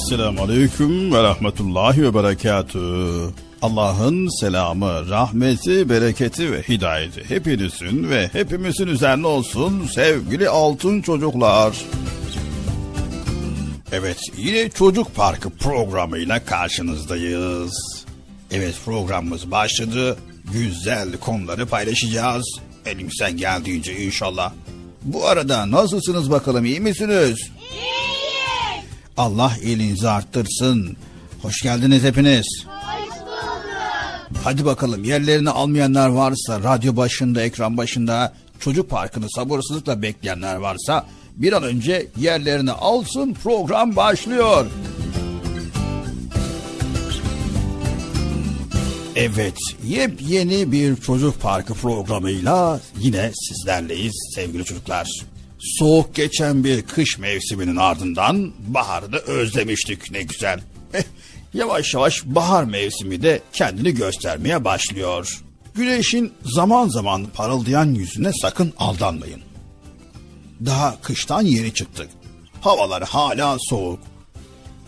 Esselamu Aleyküm ve Rahmetullahi ve Berekatühü. Allah'ın selamı, rahmeti, bereketi ve hidayeti hepinizin ve hepimizin üzerine olsun sevgili altın çocuklar. Evet yine Çocuk Parkı programıyla karşınızdayız. Evet programımız başladı. Güzel konuları paylaşacağız. Elimizden geldiğince inşallah. Bu arada nasılsınız bakalım iyi misiniz? Allah iyiliğinizi arttırsın. Hoş geldiniz hepiniz. Hadi bakalım yerlerini almayanlar varsa radyo başında ekran başında çocuk parkını sabırsızlıkla bekleyenler varsa bir an önce yerlerini alsın program başlıyor. Evet, yepyeni bir çocuk parkı programıyla yine sizlerleyiz sevgili çocuklar. Soğuk geçen bir kış mevsiminin ardından baharı da özlemiştik ne güzel. Eh, yavaş yavaş bahar mevsimi de kendini göstermeye başlıyor. Güneşin zaman zaman parıldayan yüzüne sakın aldanmayın. Daha kıştan yeni çıktık. Havalar hala soğuk.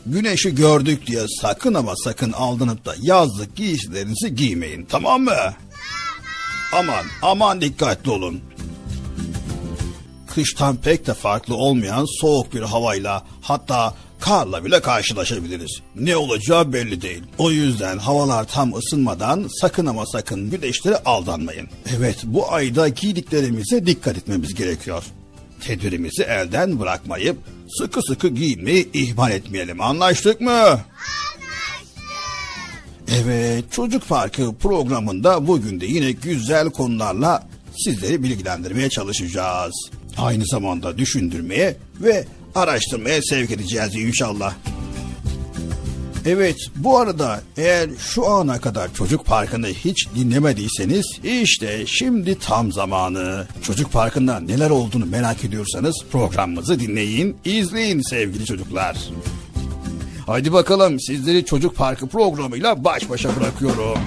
Güneşi gördük diye sakın ama sakın aldanıp da yazlık giysilerinizi giymeyin tamam mı? Aman aman dikkatli olun. Kıştan pek de farklı olmayan soğuk bir havayla hatta karla bile karşılaşabiliriz. Ne olacağı belli değil. O yüzden havalar tam ısınmadan sakın ama sakın güneşlere aldanmayın. Evet bu ayda giydiklerimize dikkat etmemiz gerekiyor. Tedbirimizi elden bırakmayıp sıkı sıkı giyinmeyi ihmal etmeyelim. Anlaştık mı? Evet, Çocuk Parkı programında bugün de yine güzel konularla sizleri bilgilendirmeye çalışacağız. Aynı zamanda düşündürmeye ve araştırmaya sevk edeceğiz inşallah. Evet bu arada eğer şu ana kadar Çocuk Parkı'nı hiç dinlemediyseniz işte şimdi tam zamanı. Çocuk Parkı'nda neler olduğunu merak ediyorsanız programımızı dinleyin, izleyin sevgili çocuklar. Haydi bakalım sizleri Çocuk Parkı programıyla baş başa bırakıyorum.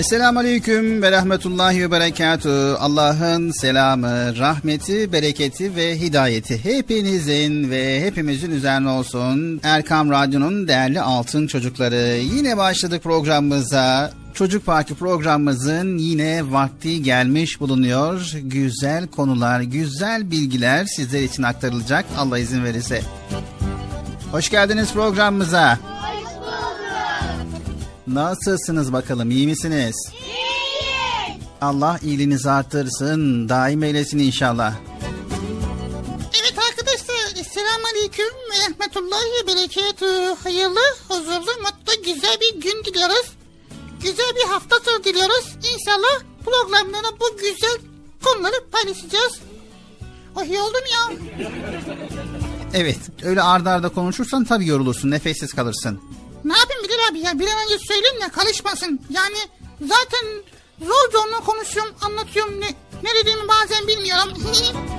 Esselamu Aleyküm ve Rahmetullahi ve Berekatuhu. Allah'ın selamı, rahmeti, bereketi ve hidayeti hepinizin ve hepimizin üzerine olsun. Erkam Radyo'nun değerli altın çocukları. Yine başladık programımıza. Çocuk Parkı programımızın yine vakti gelmiş bulunuyor. Güzel konular, güzel bilgiler sizler için aktarılacak Allah izin verirse. Hoş geldiniz programımıza. Nasılsınız bakalım iyi misiniz? İyiyiz. Allah iyiliğinizi artırsın daim eylesin inşallah. Evet arkadaşlar Esselamu Aleyküm ve Rahmetullahi Berekatuhu. Hayırlı, huzurlu, mutlu, güzel bir gün diliyoruz. Güzel bir hafta sonu diliyoruz. İnşallah programlarda bu güzel konuları paylaşacağız. Oh iyi oldum ya. Evet öyle ardarda arda konuşursan tabii yorulursun nefessiz kalırsın. Bilal abi ya bir an önce söyleyeyim de karışmasın. Yani zaten zor zorla konuşuyorum anlatıyorum ne, ne dediğimi bazen bilmiyorum.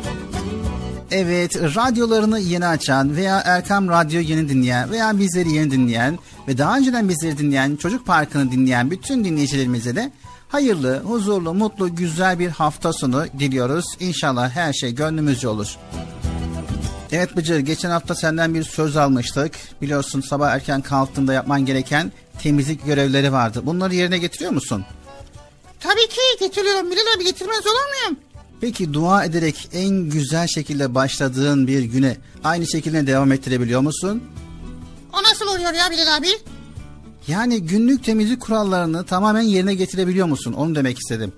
Evet radyolarını yeni açan veya Erkam Radyo yeni dinleyen veya bizleri yeni dinleyen ve daha önceden bizleri dinleyen Çocuk Parkı'nı dinleyen bütün dinleyicilerimize de hayırlı, huzurlu, mutlu, güzel bir hafta sonu diliyoruz. İnşallah her şey gönlümüzce olur. Evet Bıcır geçen hafta senden bir söz almıştık. Biliyorsun sabah erken kalktığında yapman gereken temizlik görevleri vardı. Bunları yerine getiriyor musun? Tabii ki getiriyorum Bilal abi getirmez olur muyum? Peki dua ederek en güzel şekilde başladığın bir güne aynı şekilde devam ettirebiliyor musun? O nasıl oluyor ya Bilal abi? Yani günlük temizlik kurallarını tamamen yerine getirebiliyor musun? Onu demek istedim.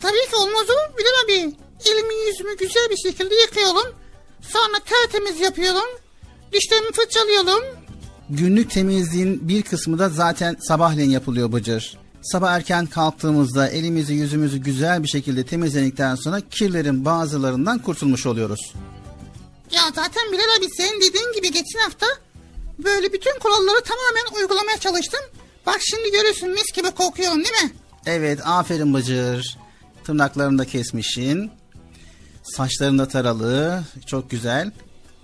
Tabii ki olmaz olur Bilal abi? Elimi yüzümü güzel bir şekilde yıkayalım. Sonra tertemiz yapıyorum. Dişlerimi fırçalıyorum. Günlük temizliğin bir kısmı da zaten sabahleyin yapılıyor Bıcır. Sabah erken kalktığımızda elimizi yüzümüzü güzel bir şekilde temizledikten sonra kirlerin bazılarından kurtulmuş oluyoruz. Ya zaten Bilal abi senin dediğin gibi geçen hafta böyle bütün kuralları tamamen uygulamaya çalıştım. Bak şimdi görürsün mis gibi kokuyorum değil mi? Evet aferin Bıcır. Tırnaklarını da kesmişsin. Saçların da taralı. Çok güzel.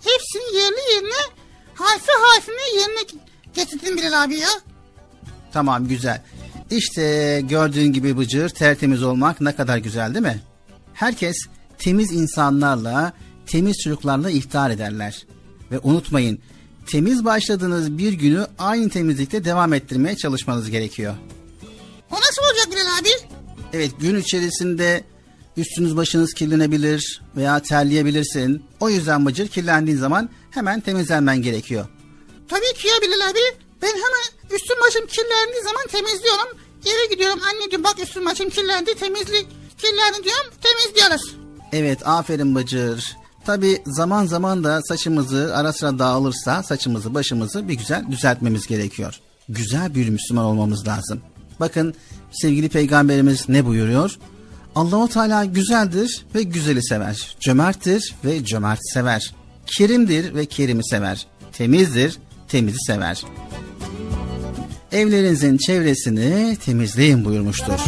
Hepsini yerli yerine harfi harfine yerine getirdim Bilal abi ya. Tamam güzel. İşte gördüğün gibi Bıcır tertemiz olmak ne kadar güzel değil mi? Herkes temiz insanlarla, temiz çocuklarla ihtar ederler. Ve unutmayın temiz başladığınız bir günü aynı temizlikte devam ettirmeye çalışmanız gerekiyor. O nasıl olacak Bilal abi? Evet gün içerisinde üstünüz başınız kirlenebilir veya terleyebilirsin. O yüzden Bıcır kirlendiğin zaman hemen temizlenmen gerekiyor. Tabii ki ya Bilal abi. Ben hemen üstüm başım kirlendiği zaman temizliyorum. Eve gidiyorum anneciğim bak üstüm başım kirlendi temizlik kirlendi diyorum temizliyoruz. Evet aferin Bıcır. Tabi zaman zaman da saçımızı ara sıra dağılırsa saçımızı başımızı bir güzel düzeltmemiz gerekiyor. Güzel bir Müslüman olmamız lazım. Bakın sevgili peygamberimiz ne buyuruyor? Allahu Teala güzeldir ve güzeli sever. Cömerttir ve cömert sever. Kerimdir ve kerimi sever. Temizdir, temizi sever. Evlerinizin çevresini temizleyin buyurmuştur.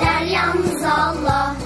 der yalnız Allah.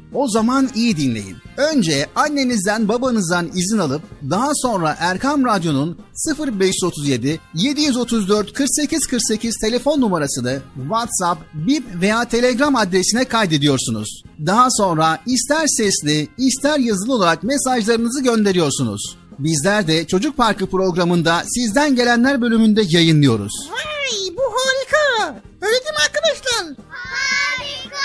O zaman iyi dinleyin. Önce annenizden babanızdan izin alıp daha sonra Erkam Radyo'nun 0537 734 48 48 telefon numarasını WhatsApp, Bip veya Telegram adresine kaydediyorsunuz. Daha sonra ister sesli ister yazılı olarak mesajlarınızı gönderiyorsunuz. Bizler de Çocuk Parkı programında sizden gelenler bölümünde yayınlıyoruz. Vay bu harika. Öyle değil mi arkadaşlar? Harika.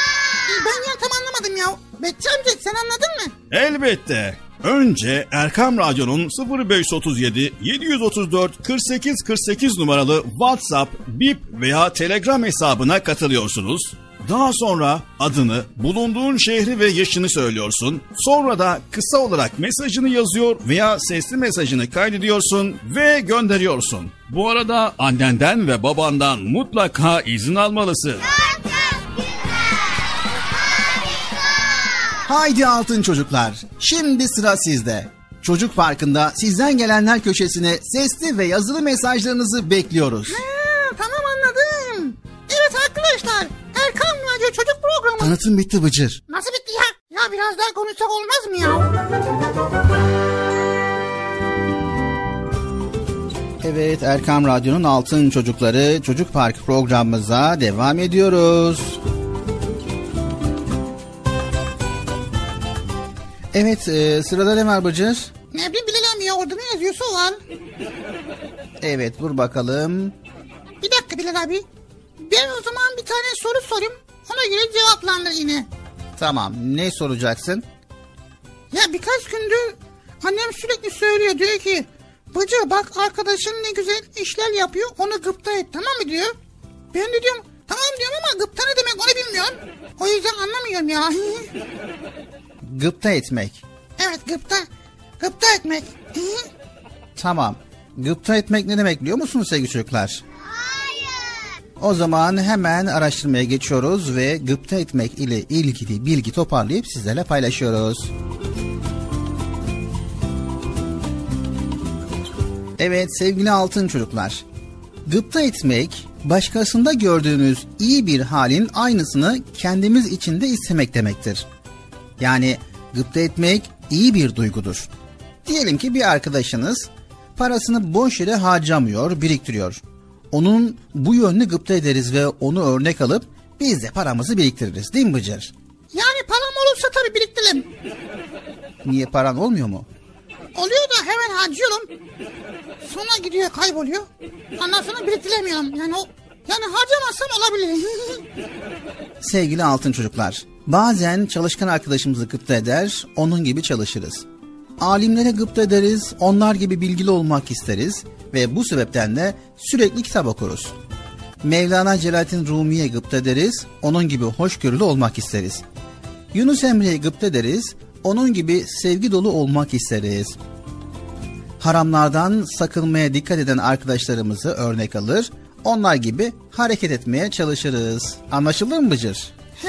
Ben ya tam anlamadım ya. Bekçi amca sen anladın mı? Elbette. Önce Erkam Radyo'nun 0537 734 48 48 numaralı WhatsApp, Bip veya Telegram hesabına katılıyorsunuz. Daha sonra adını, bulunduğun şehri ve yaşını söylüyorsun. Sonra da kısa olarak mesajını yazıyor veya sesli mesajını kaydediyorsun ve gönderiyorsun. Bu arada annenden ve babandan mutlaka izin almalısın. Haydi altın çocuklar. Şimdi sıra sizde. Çocuk Parkı'nda sizden gelenler köşesine sesli ve yazılı mesajlarınızı bekliyoruz. Ha, Tanıtım bitti Bıcır. Nasıl bitti ya? Ya biraz daha konuşsak olmaz mı ya? Evet Erkam Radyo'nun Altın Çocukları Çocuk Parkı programımıza devam ediyoruz. Evet e, sırada ne var Bıcır? Ne bileyim ya orada ne yazıyorsa o var. Evet vur bakalım. Bir dakika Bilal abi. Ben o zaman bir tane soru sorayım. Ona göre cevaplandır yine. Tamam ne soracaksın? Ya birkaç gündür annem sürekli söylüyor diyor ki Bıcı bak arkadaşın ne güzel işler yapıyor onu gıpta et tamam mı diyor. Ben de diyorum tamam diyorum ama gıpta ne demek onu bilmiyorum. O yüzden anlamıyorum ya. Gıpta etmek. evet gıpta. Gıpta etmek. Tamam. Gıpta etmek ne demek biliyor musunuz sevgili çocuklar? O zaman hemen araştırmaya geçiyoruz ve gıpta etmek ile ilgili bilgi toparlayıp sizlerle paylaşıyoruz. Evet sevgili altın çocuklar. Gıpta etmek, başkasında gördüğünüz iyi bir halin aynısını kendimiz içinde istemek demektir. Yani gıpta etmek iyi bir duygudur. Diyelim ki bir arkadaşınız parasını boş yere harcamıyor, biriktiriyor. Onun bu yönünü gıpta ederiz ve onu örnek alıp biz de paramızı biriktiririz değil mi Bıcır? Yani param olursa tabii biriktiririm. Niye paran olmuyor mu? Oluyor da hemen harcıyorum. Sonra gidiyor kayboluyor. Ondan sonra biriktiremiyorum. Yani o yani harcamazsam olabilir. Sevgili altın çocuklar, bazen çalışkan arkadaşımızı gıpta eder, onun gibi çalışırız. Alimlere gıpta ederiz, onlar gibi bilgili olmak isteriz ve bu sebepten de sürekli kitap okuruz. Mevlana Celaleddin Rumi'ye gıpta ederiz, onun gibi hoşgörülü olmak isteriz. Yunus Emre'ye gıpta ederiz, onun gibi sevgi dolu olmak isteriz. Haramlardan sakınmaya dikkat eden arkadaşlarımızı örnek alır, onlar gibi hareket etmeye çalışırız. Anlaşıldı mı Bıcır? He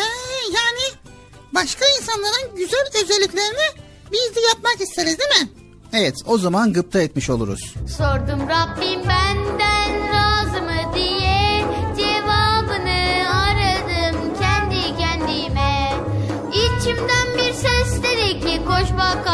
yani başka insanların güzel özelliklerini biz de yapmak isteriz değil mi? Evet, o zaman gıpta etmiş oluruz. Sordum Rabbim benden razı mı diye Cevabını aradım kendi kendime İçimden bir ses dedi ki koş bak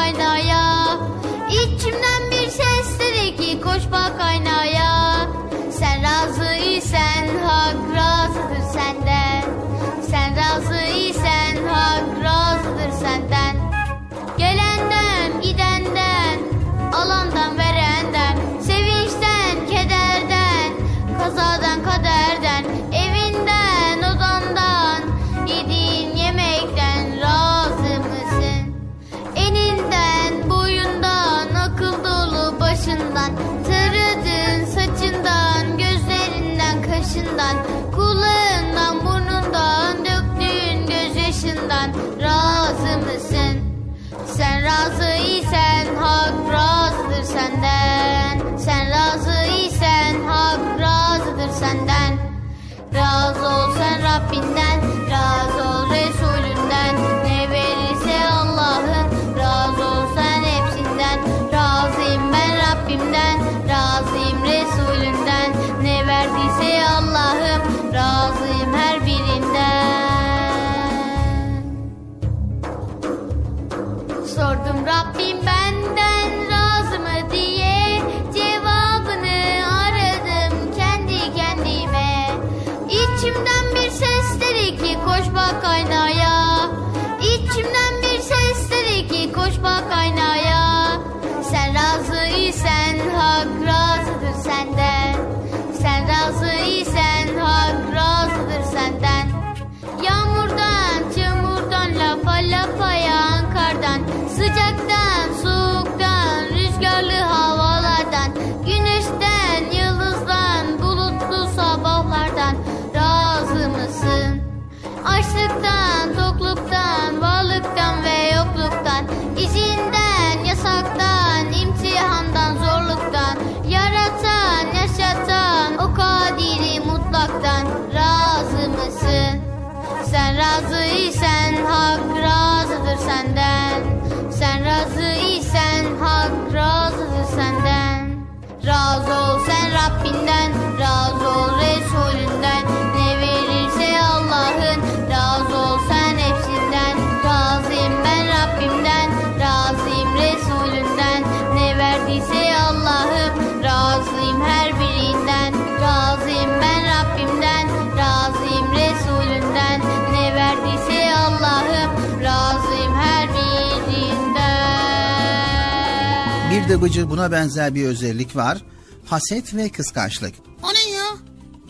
Bıcır buna benzer bir özellik var. Haset ve kıskançlık. O ne ya?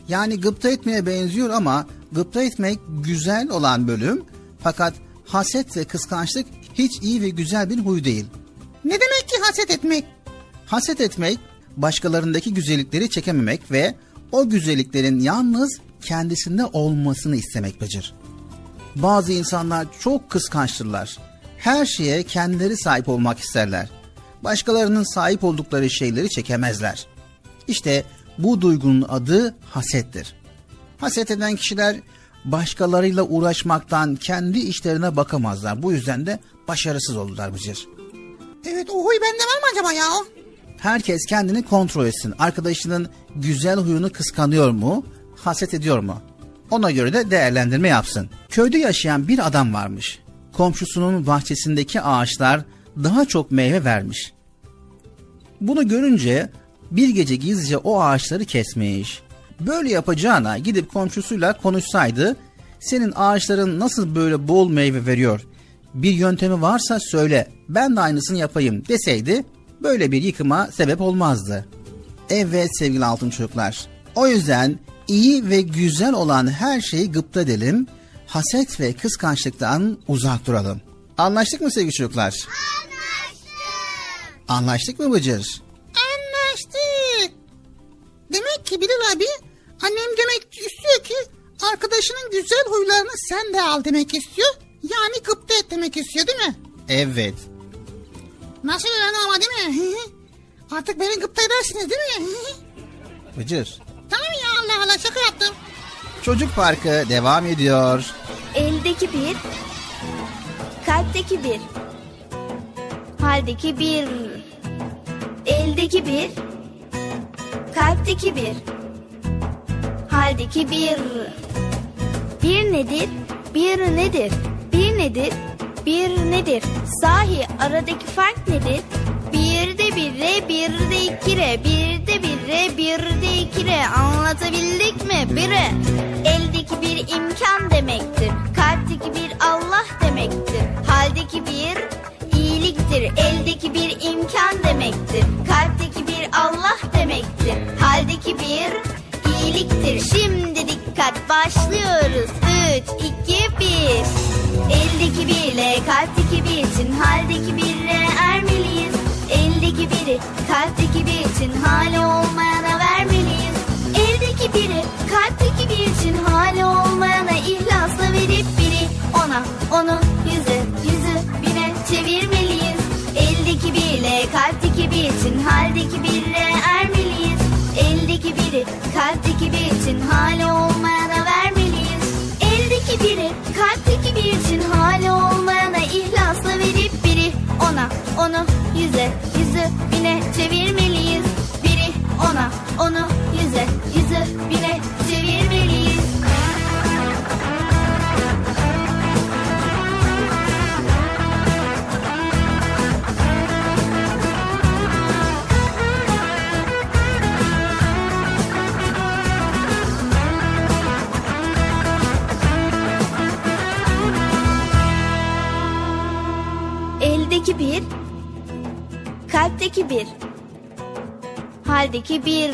Yani gıpta etmeye benziyor ama gıpta etmek güzel olan bölüm. Fakat haset ve kıskançlık hiç iyi ve güzel bir huy değil. Ne demek ki haset etmek? Haset etmek, başkalarındaki güzellikleri çekememek ve o güzelliklerin yalnız kendisinde olmasını istemek Bıcır. Bazı insanlar çok kıskançtırlar. Her şeye kendileri sahip olmak isterler. Başkalarının sahip oldukları şeyleri çekemezler. İşte bu duygunun adı hasettir. Haset eden kişiler başkalarıyla uğraşmaktan kendi işlerine bakamazlar. Bu yüzden de başarısız olurlar Bıcır. Evet o huy bende var mı acaba ya? Herkes kendini kontrol etsin. Arkadaşının güzel huyunu kıskanıyor mu, haset ediyor mu? Ona göre de değerlendirme yapsın. Köyde yaşayan bir adam varmış. Komşusunun bahçesindeki ağaçlar daha çok meyve vermiş. Bunu görünce bir gece gizlice o ağaçları kesmiş. Böyle yapacağına gidip komşusuyla konuşsaydı, senin ağaçların nasıl böyle bol meyve veriyor? Bir yöntemi varsa söyle, ben de aynısını yapayım deseydi, böyle bir yıkıma sebep olmazdı. Evet sevgili altın çocuklar. O yüzden iyi ve güzel olan her şeyi gıpta edelim, haset ve kıskançlıktan uzak duralım. Anlaştık mı sevgili çocuklar? Anlaştık mı Bıcır? Anlaştık. Demek ki Bilal abi annem demek istiyor ki arkadaşının güzel huylarını sen de al demek istiyor. Yani gıpta et demek istiyor değil mi? Evet. Nasıl yani ama değil mi? Artık beni gıpta edersiniz değil mi? Bıcır. tamam ya Allah Allah şaka yaptım. Çocuk Parkı devam ediyor. Eldeki bir, kalpteki bir, haldeki bir, eldeki bir, kalpteki bir, haldeki bir. Bir nedir, bir nedir, bir nedir, bir nedir? Sahi aradaki fark nedir? Bir de bire, bir de ikire, bir de bire, bir de ikire. Anlatabildik mi? Bire. Eldeki bir imkan demektir. Kalpteki bir Allah demektir. Haldeki bir iyiliktir. Eldeki bir imkan demektir. Kalpteki bir Allah demektir. Haldeki bir iyiliktir. Şimdi dikkat başlıyoruz. 3, 2, 1. Eldeki birle kalpteki bir için haldeki birle ermeliyiz. Eldeki biri kalpteki bir için hali olmayana vermeliyiz. Eldeki biri kalpteki bir için hali olmayana ihlasla verip biri ona onu bine çevirmeliyiz. Eldeki birle kalpteki bir için haldeki birle ermeliyiz. Eldeki biri kalpteki bir için hali olmayana vermeliyiz. Eldeki biri kalpteki bir için hali olmayana ihlasla verip biri ona onu yüze kalpteki bir, haldeki bir,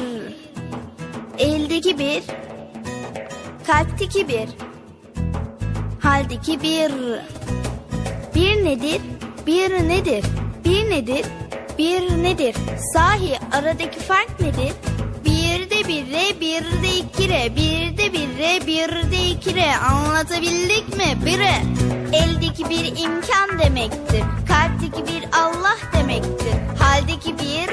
eldeki bir, kalpteki bir, haldeki bir. Bir nedir, bir nedir, bir nedir, bir nedir? Sahi aradaki fark nedir? Bir de bir re, bir de iki re, bir de bir re, bir de iki re. Anlatabildik mi? Bire. Eldeki bir imkan demektir. Kalpteki bir Allah demektir. Haldeki bir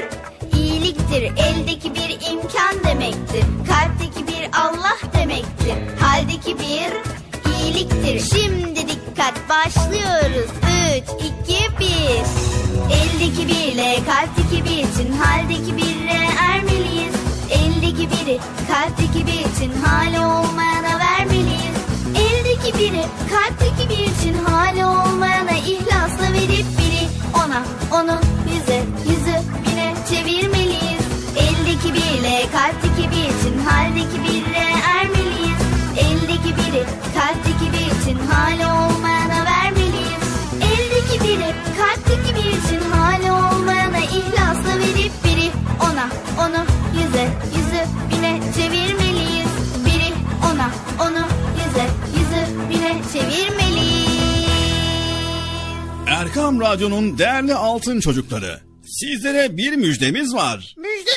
iyiliktir. Eldeki bir imkan demektir. Kalpteki bir Allah demektir. Haldeki bir iyiliktir. Şimdi dikkat başlıyoruz. 3, 2, 1. Eldeki birle kalpteki bir için haldeki birle ermeliyiz. Eldeki biri kalpteki bir için hali olmayana vermeliyiz. Eldeki biri kalpteki bir için hali olmayana ihlasla verip biri ona onu yüze Birle kalpteki bir için haldeki birle ermeliyiz. Eldeki biri kalpteki bir için hali olmayana vermeliyiz. Eldeki biri kalpteki bir için hali olmayana ihlasla verip biri ona onu yüze yüzü bine çevirmeliyiz. Biri ona onu yüze yüzü bine çevirmeliyiz. Erkam Radyo'nun değerli altın çocukları. Sizlere bir müjdemiz var. Müjde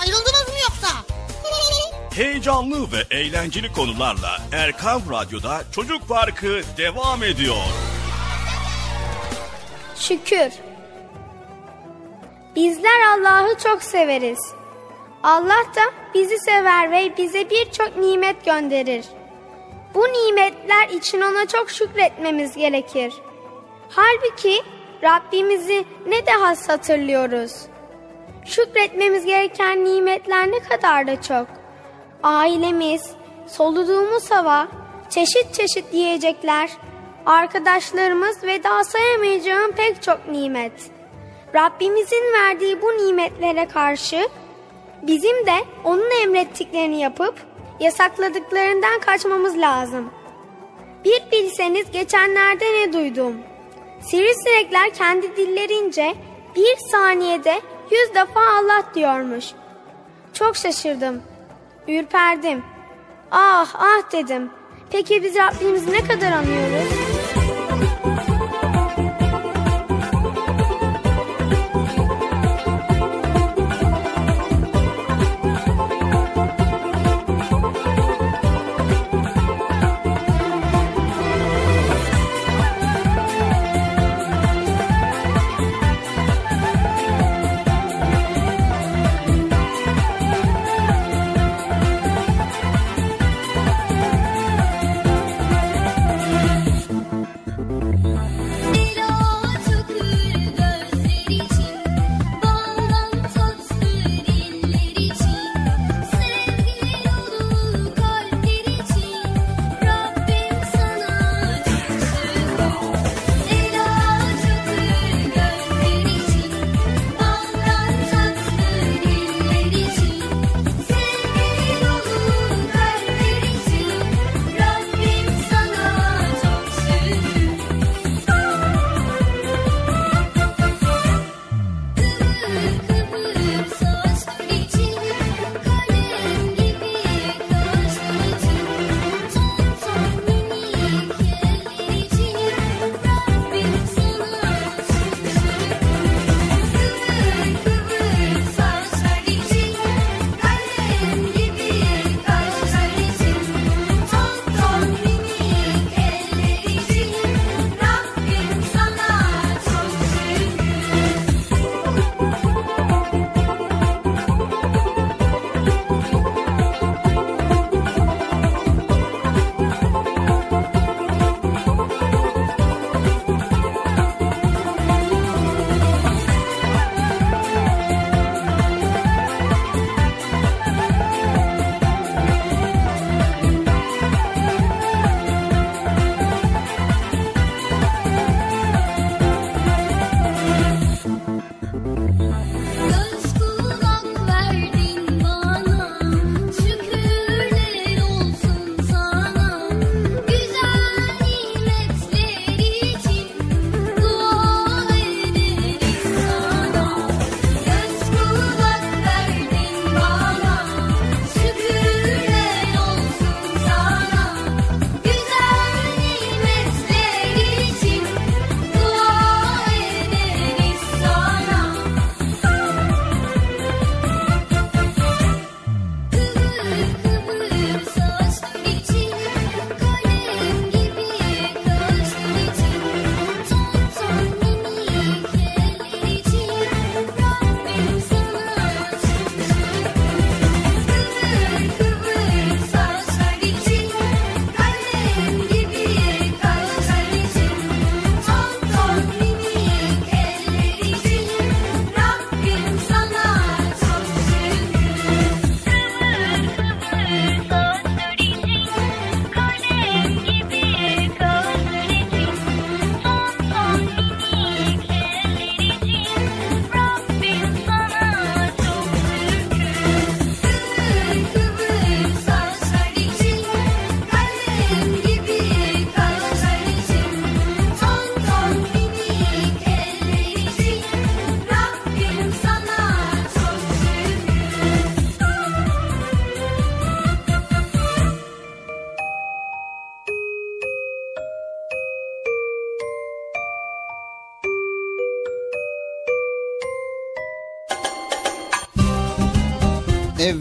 Ayrıldınız mı yoksa? Heyecanlı ve eğlenceli konularla Erkam Radyo'da Çocuk Parkı devam ediyor. Şükür. Bizler Allah'ı çok severiz. Allah da bizi sever ve bize birçok nimet gönderir. Bu nimetler için ona çok şükretmemiz gerekir. Halbuki Rabbimizi ne de has hatırlıyoruz. Şükretmemiz gereken nimetler ne kadar da çok. Ailemiz, soluduğumuz hava, çeşit çeşit yiyecekler, arkadaşlarımız ve daha sayamayacağım pek çok nimet. Rabbimizin verdiği bu nimetlere karşı bizim de onun emrettiklerini yapıp yasakladıklarından kaçmamız lazım. Bir bilseniz geçenlerde ne duydum. Sivrisinekler kendi dillerince bir saniyede yüz defa Allah diyormuş. Çok şaşırdım. Ürperdim. Ah ah dedim. Peki biz Rabbimizi ne kadar anıyoruz?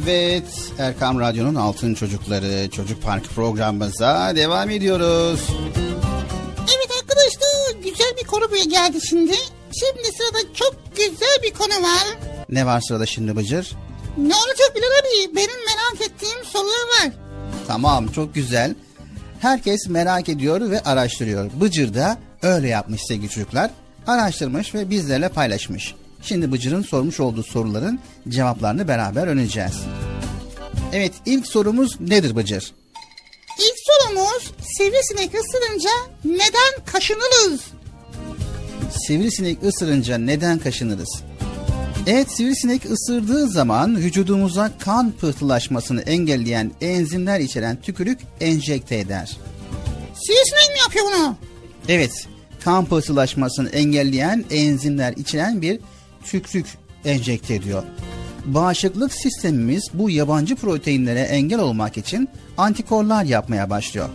Evet, Erkam Radyo'nun Altın Çocukları Çocuk Parkı programımıza devam ediyoruz. Evet arkadaşlar, güzel bir konu buraya geldi şimdi. Şimdi sırada çok güzel bir konu var. Ne var sırada şimdi Bıcır? Ne olacak Bilal abi? Benim merak ettiğim sorular var. Tamam, çok güzel. Herkes merak ediyor ve araştırıyor. Bıcır da öyle yapmış sevgili çocuklar. Araştırmış ve bizlerle paylaşmış. Şimdi Bıcır'ın sormuş olduğu soruların cevaplarını beraber öğreneceğiz. Evet ilk sorumuz nedir Bıcır? İlk sorumuz sivrisinek ısırınca neden kaşınırız? sivrisinek ısırınca neden kaşınırız? Evet sivrisinek ısırdığı zaman vücudumuza kan pıhtılaşmasını engelleyen enzimler içeren tükürük enjekte eder. Sivrisinek mi yapıyor bunu? Evet kan pıhtılaşmasını engelleyen enzimler içeren bir tükürük enjekte ediyor. Bağışıklık sistemimiz bu yabancı proteinlere engel olmak için antikorlar yapmaya başlıyor.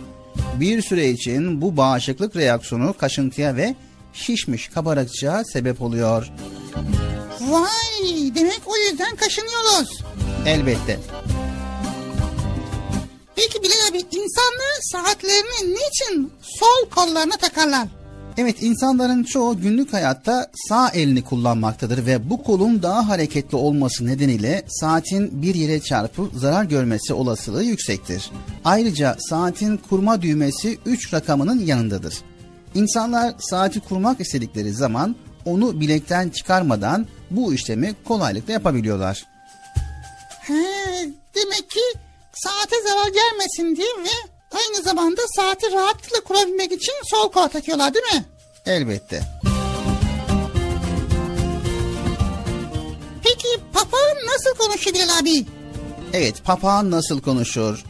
Bir süre için bu bağışıklık reaksiyonu kaşıntıya ve şişmiş kabarıkçığa sebep oluyor. Vay demek o yüzden kaşınıyoruz. Elbette. Peki Bilal abi insanlar saatlerini niçin sol kollarına takarlar? Evet insanların çoğu günlük hayatta sağ elini kullanmaktadır ve bu kolun daha hareketli olması nedeniyle saatin bir yere çarpıp zarar görmesi olasılığı yüksektir. Ayrıca saatin kurma düğmesi 3 rakamının yanındadır. İnsanlar saati kurmak istedikleri zaman onu bilekten çıkarmadan bu işlemi kolaylıkla yapabiliyorlar. He, demek ki saate zarar gelmesin diye ve aynı zamanda saati rahatlıkla kurabilmek için sol kola takıyorlar değil mi? Elbette. Peki papağan nasıl konuşuyor Bilal abi? Evet, papağan nasıl konuşur?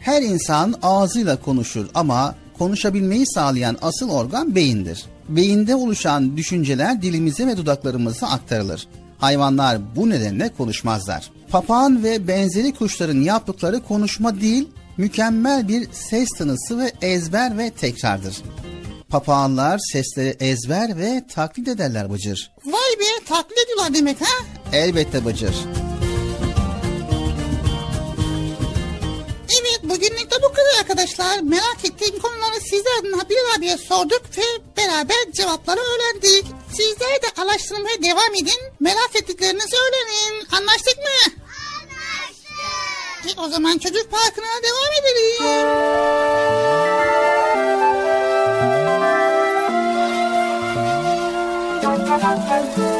Her insan ağzıyla konuşur ama konuşabilmeyi sağlayan asıl organ beyindir. Beyinde oluşan düşünceler dilimize ve dudaklarımıza aktarılır. Hayvanlar bu nedenle konuşmazlar. Papağan ve benzeri kuşların yaptıkları konuşma değil, mükemmel bir ses tanısı ve ezber ve tekrardır. Papağanlar sesleri ezber ve taklit ederler Bıcır. Vay be taklit ediyorlar demek ha? Elbette Bıcır. Evet bugünlük de bu kadar arkadaşlar. Merak ettiğim konuları sizler adına Bilal abiye sorduk ve beraber cevapları öğrendik. Sizler de araştırmaya devam edin. Merak ettiklerinizi öğrenin. Anlaştık mı? E, o zaman çocuk parkına devam edelim. Ben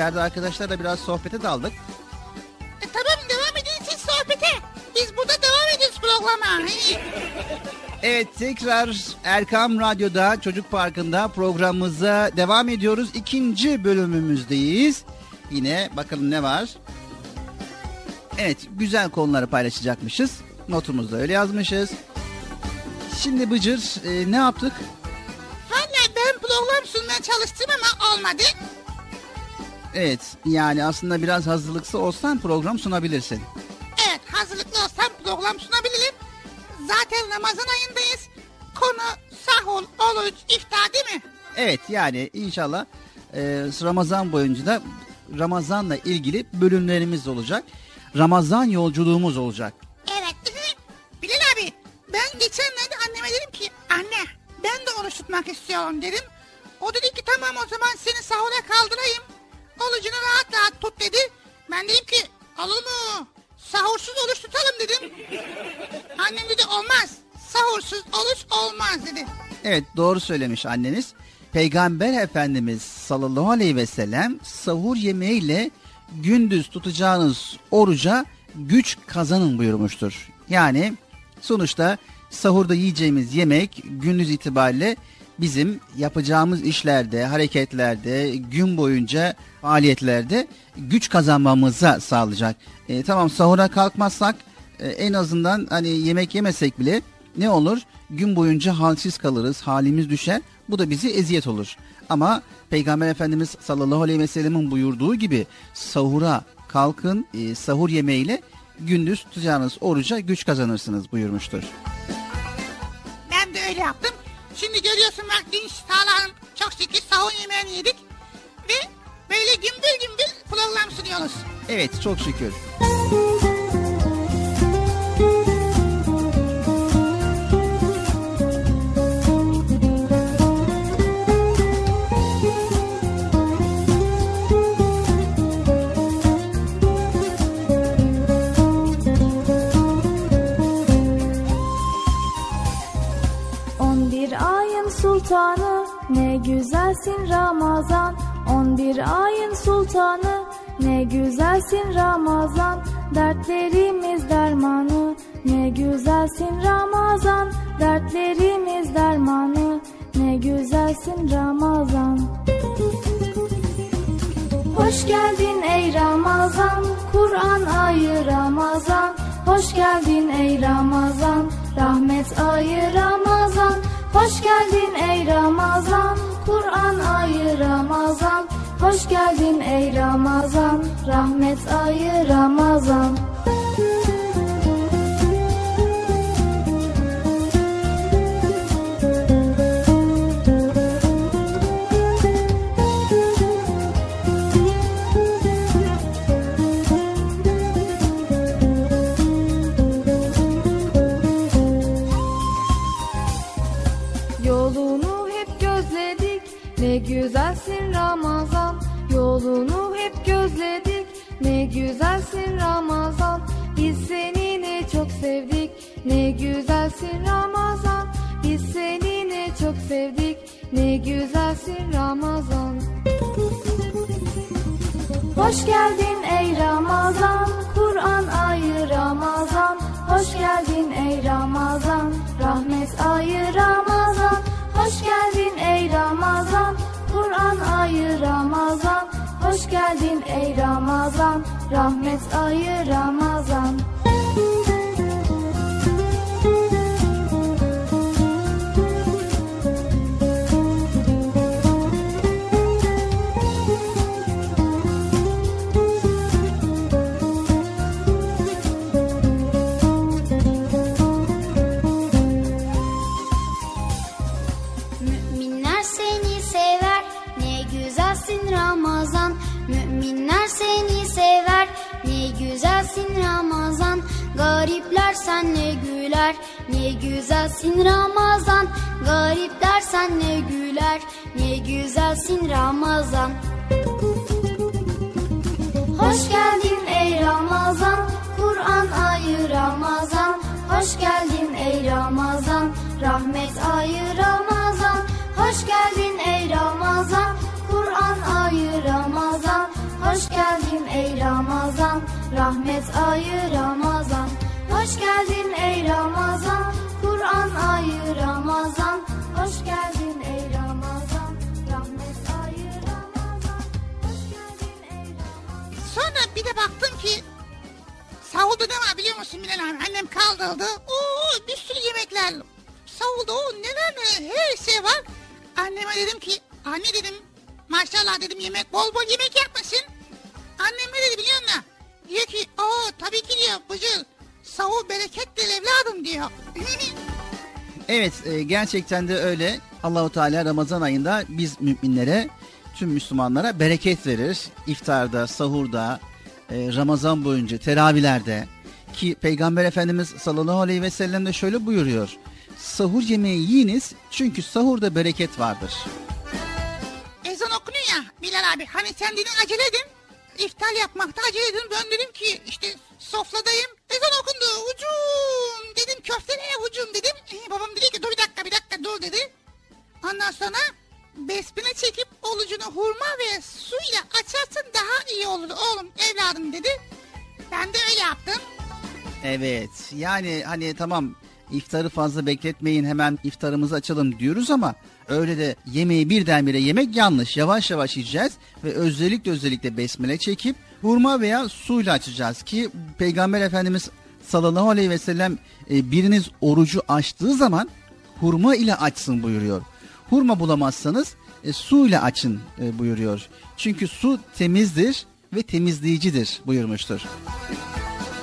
İçeride arkadaşlarla biraz sohbete daldık. E, tamam devam edin siz sohbete. Biz burada devam ediyoruz programa. Evet tekrar Erkam Radyo'da Çocuk Parkı'nda programımıza devam ediyoruz. İkinci bölümümüzdeyiz. Yine bakalım ne var. Evet güzel konuları paylaşacakmışız. Notumuzda öyle yazmışız. Şimdi Bıcır e, ne yaptık? Evet yani aslında biraz hazırlıklı olsan program sunabilirsin. Evet hazırlıklı olsam program sunabilirim. Zaten Ramazan ayındayız. Konu sahur, oruç, iftar değil mi? Evet yani inşallah e, Ramazan boyunca da Ramazan'la ilgili bölümlerimiz olacak. Ramazan yolculuğumuz olacak. Evet. Bilal abi ben geçenlerde anneme dedim ki anne ben de oruç tutmak istiyorum dedim. O dedi ki tamam o zaman seni sahura kaldırayım. Orucunu rahat rahat tut dedi. Ben dedim ki olur mu? Sahursuz oruç tutalım dedim. Annem dedi olmaz. Sahursuz oruç olmaz dedi. Evet doğru söylemiş anneniz. Peygamber Efendimiz sallallahu aleyhi ve sellem sahur yemeğiyle gündüz tutacağınız oruca güç kazanın buyurmuştur. Yani sonuçta sahurda yiyeceğimiz yemek gündüz itibariyle bizim yapacağımız işlerde, hareketlerde, gün boyunca faaliyetlerde güç kazanmamıza sağlayacak. E, tamam sahura kalkmazsak e, en azından hani yemek yemesek bile ne olur? Gün boyunca halsiz kalırız, halimiz düşer. Bu da bizi eziyet olur. Ama Peygamber Efendimiz sallallahu aleyhi ve sellemin buyurduğu gibi sahura kalkın, e, sahur yemeğiyle gündüz tutacağınız oruca güç kazanırsınız buyurmuştur. Ben de öyle yaptım. Şimdi görüyorsun bak dinç sağlam çok şükür sahur yemeğini yedik. Ve böyle gümbür gümbür program sunuyoruz. Evet çok şükür. Sultanı ne güzelsin Ramazan On bir ayın sultanı ne güzelsin Ramazan Dertlerimiz dermanı ne güzelsin Ramazan Dertlerimiz dermanı ne güzelsin Ramazan Hoş geldin ey Ramazan, Kur'an ayı Ramazan. Hoş geldin ey Ramazan, rahmet ayı Ramazan. Hoş geldin ey Ramazan, Kur'an ayı Ramazan. Hoş geldin ey Ramazan, rahmet ayı Ramazan. Güzelsin Ramazan Yolunu hep gözledik. Ne güzelsin Ramazan Biz seni ne çok sevdik. Ne güzelsin Ramazan Biz seni ne çok sevdik. Ne güzelsin Ramazan. Hoş geldin ey Ramazan, Hoş geldin ey Ramazan. Rahmet ayı Ramazan güzelsin Ramazan. Garipler senle güler ne güzelsin Ramazan. Hoş geldin ey Ramazan Kur'an ayı Ramazan. Hoş geldin ey Ramazan Rahmet ayı Ramazan. Hoş geldin ey Ramazan Kur'an ayı Ramazan. Hoş geldin ey Ramazan Rahmet ayı Ramazan. Hoş geldin ey Ramazan Kur'an ayı Ramazan Hoş geldin ey Ramazan Rahmet ayı Ramazan Hoş geldin ey Ramazan Sonra bir de baktım ki Savulda ne var biliyor musun Bilal abi? Annem kaldırdı. Oo bir sürü yemekler. Savulda o neler neler her şey var. Anneme dedim ki anne dedim maşallah dedim yemek bol bol yemek yapmasın. Annem ne dedi biliyor musun? Diyor ki o tabii ki diyor Bıcıl. Savul berekettir evladım diyor. Evet e, gerçekten de öyle. Allahu Teala Ramazan ayında biz müminlere, tüm Müslümanlara bereket verir. İftarda, sahurda, e, Ramazan boyunca, teravihlerde ki Peygamber Efendimiz sallallahu aleyhi ve sellem de şöyle buyuruyor. Sahur yemeği yiyiniz çünkü sahurda bereket vardır. Ezan okunuyor ya Bilal abi. Hani sen dedin acele edin. İftar yapmakta acele edin. Ben dedim ki işte sofradayım. Ezan okundu. Ucum. Dedim köfte ne ucum dedim. Ee, babam dedi ki dur bir dakika bir dakika dur dedi. Ondan sonra besmele çekip olucunu hurma ve suyla açarsan daha iyi olur oğlum evladım dedi. Ben de öyle yaptım. Evet yani hani tamam iftarı fazla bekletmeyin hemen iftarımızı açalım diyoruz ama öyle de yemeği birdenbire yemek yanlış. Yavaş yavaş yiyeceğiz ve özellikle özellikle besmele çekip hurma veya suyla açacağız ki Peygamber Efendimiz sallallahu aleyhi ve sellem e, biriniz orucu açtığı zaman hurma ile açsın buyuruyor. Hurma bulamazsanız e, su ile açın e, buyuruyor. Çünkü su temizdir ve temizleyicidir buyurmuştur.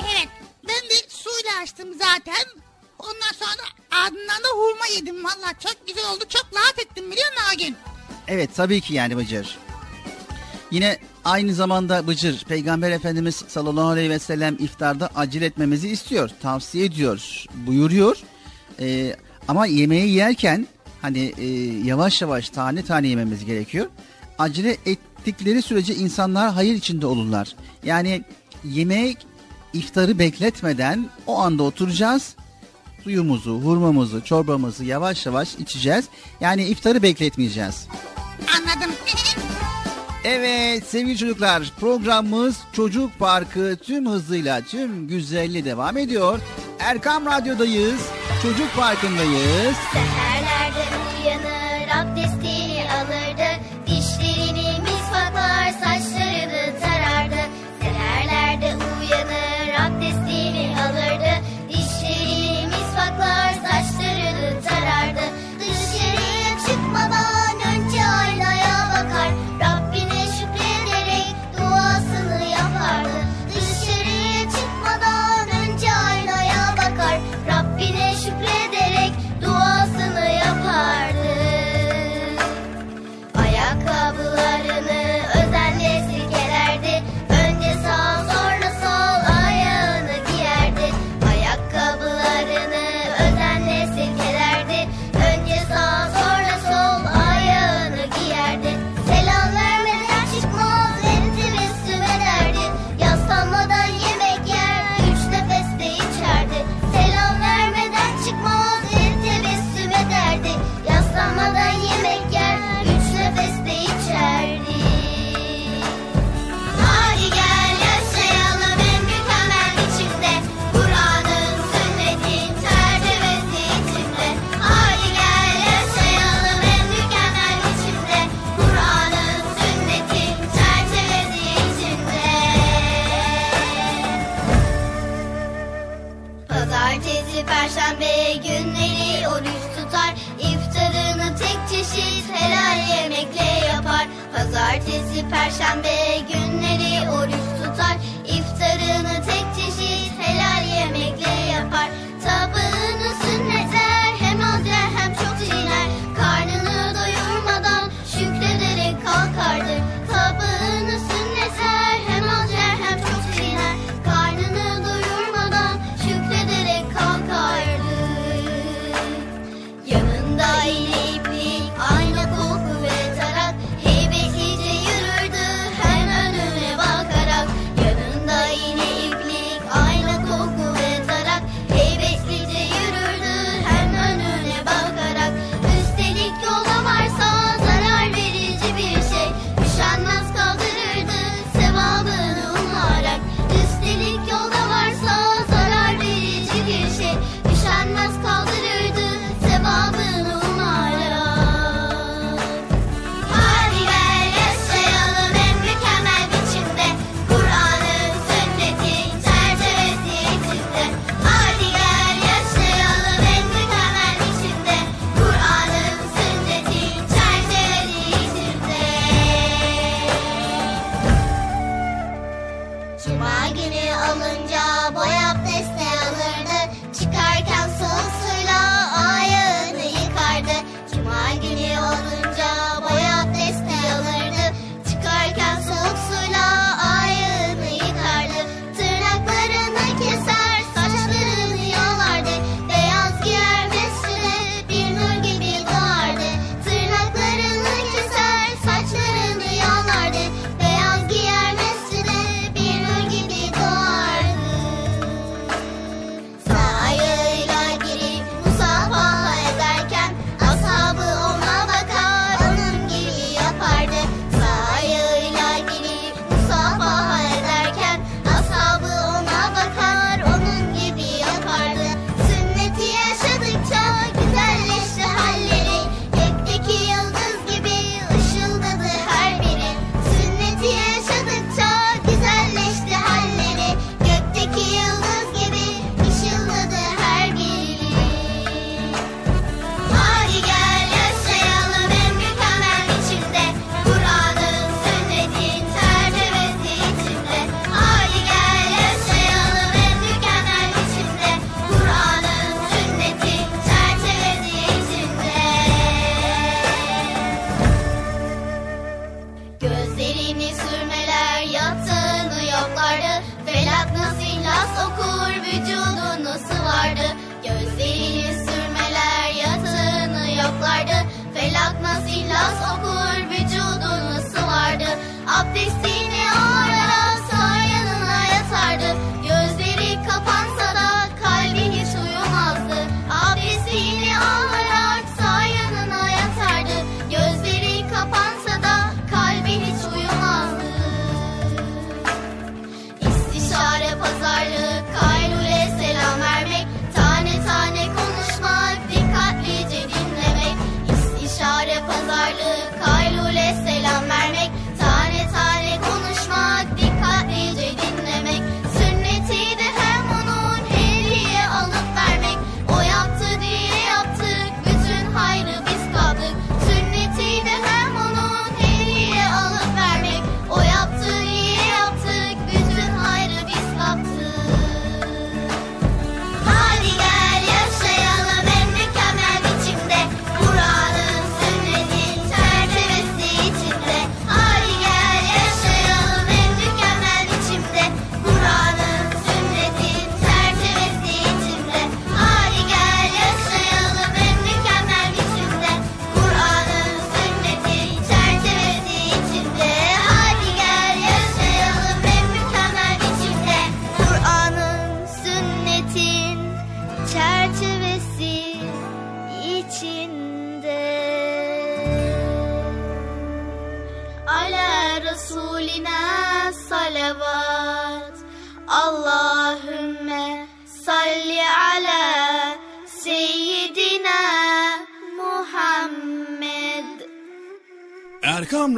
Evet ben de suyla açtım zaten. Ondan sonra ardından da hurma yedim. Valla çok güzel oldu. Çok rahat ettim biliyor musun o? Evet tabii ki yani Bıcır. Yine aynı zamanda Bıcır Peygamber Efendimiz sallallahu aleyhi ve sellem iftarda acele etmemizi istiyor. Tavsiye ediyor. Buyuruyor. Ee, ama yemeği yerken hani e, yavaş yavaş tane tane yememiz gerekiyor. Acele ettikleri sürece insanlar hayır içinde olurlar. Yani yemek iftarı bekletmeden o anda oturacağız suyumuzu, hurmamızı, çorbamızı yavaş yavaş içeceğiz. Yani iftarı bekletmeyeceğiz. Anladım. Evet sevgili çocuklar programımız Çocuk Parkı tüm hızıyla tüm güzelliği devam ediyor. Erkam Radyo'dayız. Çocuk Parkı'ndayız. Seherlerde Perşembe günü.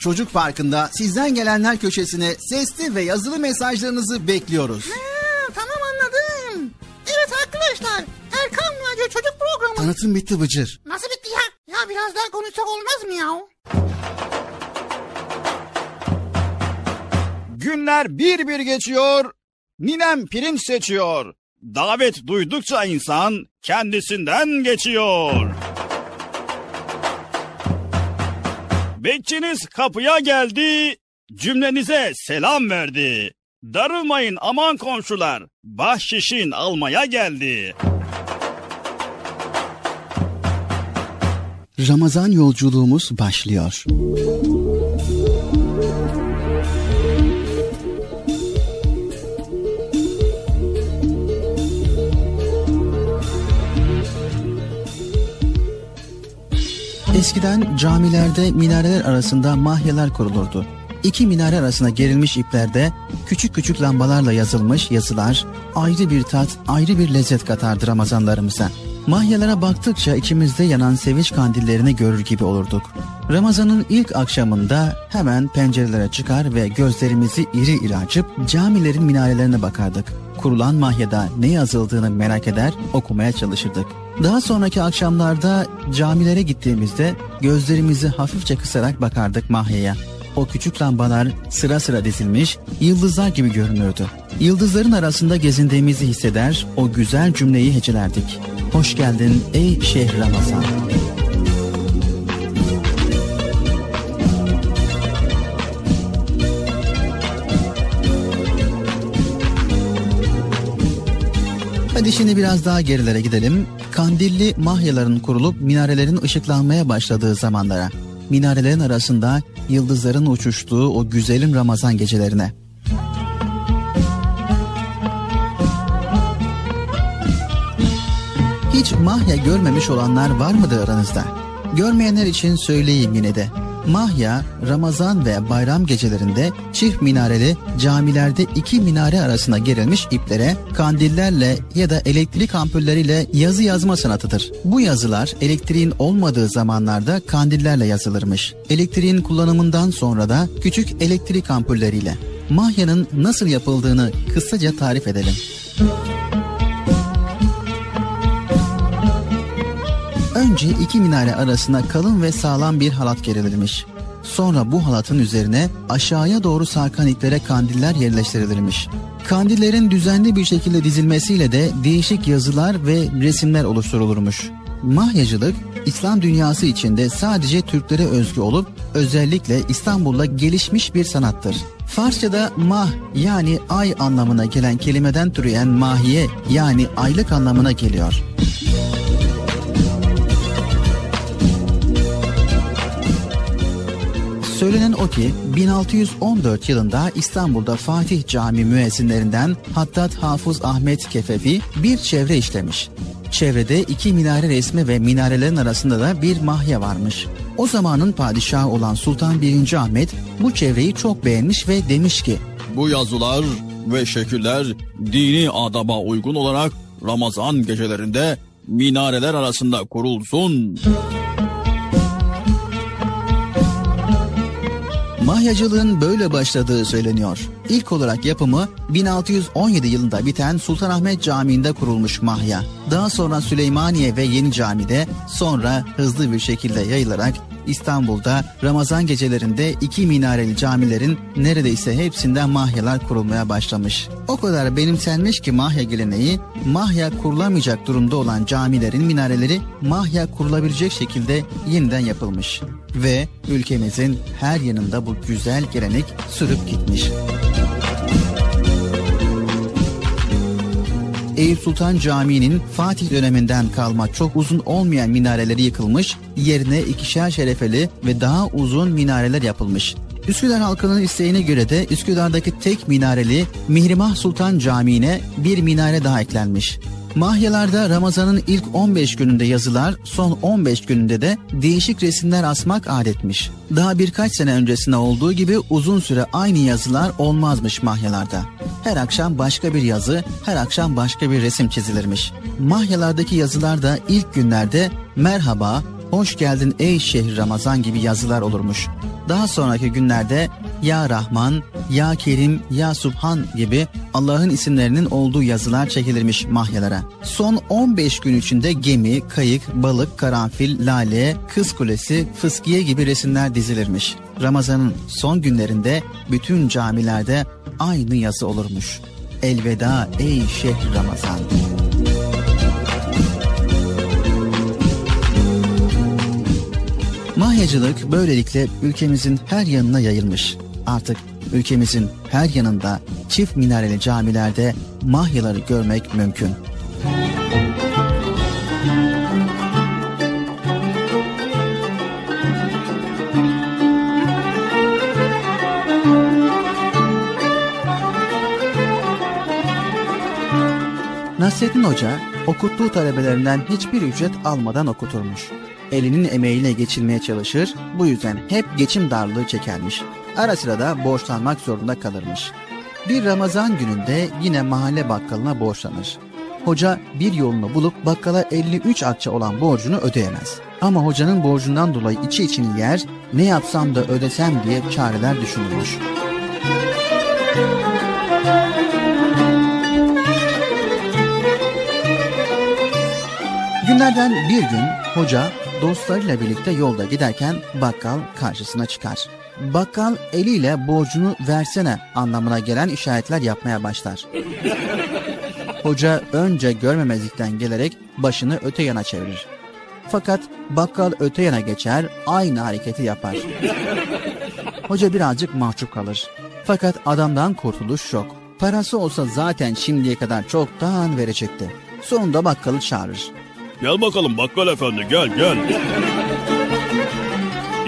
Çocuk Parkı'nda sizden gelenler köşesine sesli ve yazılı mesajlarınızı bekliyoruz. Ha, tamam anladım. Evet arkadaşlar Erkan Radyo Çocuk Programı. Tanıtım bitti Bıcır. Nasıl bitti ya? Ya biraz daha konuşsak olmaz mı ya? Günler bir bir geçiyor, ninem pirinç seçiyor. Davet duydukça insan kendisinden geçiyor. Bekçiniz kapıya geldi, cümlenize selam verdi. Darılmayın aman komşular, bahşişin almaya geldi. Ramazan yolculuğumuz başlıyor. Eskiden camilerde minareler arasında mahyeler kurulurdu. İki minare arasına gerilmiş iplerde küçük küçük lambalarla yazılmış yazılar ayrı bir tat, ayrı bir lezzet katardı Ramazanlarımıza. Mahyalara baktıkça içimizde yanan sevinç kandillerini görür gibi olurduk. Ramazanın ilk akşamında hemen pencerelere çıkar ve gözlerimizi iri iri açıp camilerin minarelerine bakardık. Kurulan mahyada ne yazıldığını merak eder, okumaya çalışırdık. Daha sonraki akşamlarda camilere gittiğimizde gözlerimizi hafifçe kısarak bakardık mahyaya. O küçük lambalar sıra sıra dizilmiş, yıldızlar gibi görünürdü. Yıldızların arasında gezindiğimizi hisseder, o güzel cümleyi hecelerdik. Hoş geldin ey şehir Ramazan. Hadi şimdi biraz daha gerilere gidelim. Kandilli mahyaların kurulup minarelerin ışıklanmaya başladığı zamanlara. Minarelerin arasında yıldızların uçuştuğu o güzelim Ramazan gecelerine. Hiç mahya görmemiş olanlar var mıdır aranızda? Görmeyenler için söyleyeyim yine de. Mahya, Ramazan ve bayram gecelerinde çift minareli camilerde iki minare arasına gerilmiş iplere kandillerle ya da elektrik ampulleriyle yazı yazma sanatıdır. Bu yazılar elektriğin olmadığı zamanlarda kandillerle yazılırmış. Elektriğin kullanımından sonra da küçük elektrik ampulleriyle. Mahya'nın nasıl yapıldığını kısaca tarif edelim. Önce iki minare arasına kalın ve sağlam bir halat gerilirmiş. Sonra bu halatın üzerine aşağıya doğru sarkan iplere kandiller yerleştirilirmiş. Kandillerin düzenli bir şekilde dizilmesiyle de değişik yazılar ve resimler oluşturulurmuş. Mahyacılık İslam dünyası içinde sadece Türklere özgü olup özellikle İstanbul'da gelişmiş bir sanattır. Farsçada mah yani ay anlamına gelen kelimeden türeyen mahiye yani aylık anlamına geliyor. Söylenen o ki 1614 yılında İstanbul'da Fatih Cami müezzinlerinden Hattat Hafız Ahmet Kefefi bir çevre işlemiş. Çevrede iki minare resmi ve minarelerin arasında da bir mahya varmış. O zamanın padişahı olan Sultan 1. Ahmet bu çevreyi çok beğenmiş ve demiş ki Bu yazılar ve şekiller dini adaba uygun olarak Ramazan gecelerinde minareler arasında kurulsun. Mahyacılığın böyle başladığı söyleniyor. İlk olarak yapımı 1617 yılında biten Sultanahmet Camii'nde kurulmuş mahya. Daha sonra Süleymaniye ve Yeni Cami'de sonra hızlı bir şekilde yayılarak İstanbul'da Ramazan gecelerinde iki minareli camilerin neredeyse hepsinden mahyalar kurulmaya başlamış. O kadar benimsenmiş ki mahya geleneği, mahya kurulamayacak durumda olan camilerin minareleri mahya kurulabilecek şekilde yeniden yapılmış. Ve ülkemizin her yanında bu güzel gelenek sürüp gitmiş. Eyüp Sultan Camii'nin Fatih döneminden kalma çok uzun olmayan minareleri yıkılmış, yerine ikişer şerefeli ve daha uzun minareler yapılmış. Üsküdar halkının isteğine göre de Üsküdar'daki tek minareli Mihrimah Sultan Camii'ne bir minare daha eklenmiş. Mahyalarda Ramazan'ın ilk 15 gününde yazılar, son 15 gününde de değişik resimler asmak adetmiş. Daha birkaç sene öncesinde olduğu gibi uzun süre aynı yazılar olmazmış mahyalarda. Her akşam başka bir yazı, her akşam başka bir resim çizilirmiş. Mahyalardaki yazılar da ilk günlerde merhaba, hoş geldin ey şehir Ramazan gibi yazılar olurmuş. Daha sonraki günlerde Ya Rahman, Ya Kerim, Ya Subhan gibi Allah'ın isimlerinin olduğu yazılar çekilirmiş mahyalara. Son 15 gün içinde gemi, kayık, balık, karanfil, lale, kız kulesi, fıskiye gibi resimler dizilirmiş. Ramazan'ın son günlerinde bütün camilerde aynı yazı olurmuş. Elveda ey şehir Ramazan. Mahyacılık böylelikle ülkemizin her yanına yayılmış. Artık ülkemizin her yanında çift minareli camilerde mahyaları görmek mümkün. Nasrettin Hoca okuttuğu talebelerinden hiçbir ücret almadan okuturmuş. Elinin emeğiyle geçinmeye çalışır, bu yüzden hep geçim darlığı çekermiş. Ara sıra da borçlanmak zorunda kalırmış. Bir Ramazan gününde yine mahalle bakkalına borçlanır. Hoca bir yolunu bulup bakkala 53 akçe olan borcunu ödeyemez. Ama hocanın borcundan dolayı içi içini yer, ne yapsam da ödesem diye çareler düşünülmüş. Günlerden bir gün hoca dostlarıyla birlikte yolda giderken bakkal karşısına çıkar. Bakkal eliyle borcunu versene anlamına gelen işaretler yapmaya başlar. Hoca önce görmemezlikten gelerek başını öte yana çevirir. Fakat bakkal öte yana geçer, aynı hareketi yapar. Hoca birazcık mahcup kalır. Fakat adamdan kurtuluş yok. Parası olsa zaten şimdiye kadar çoktan verecekti. Sonunda bakkalı çağırır. Gel bakalım bakkal efendi gel gel.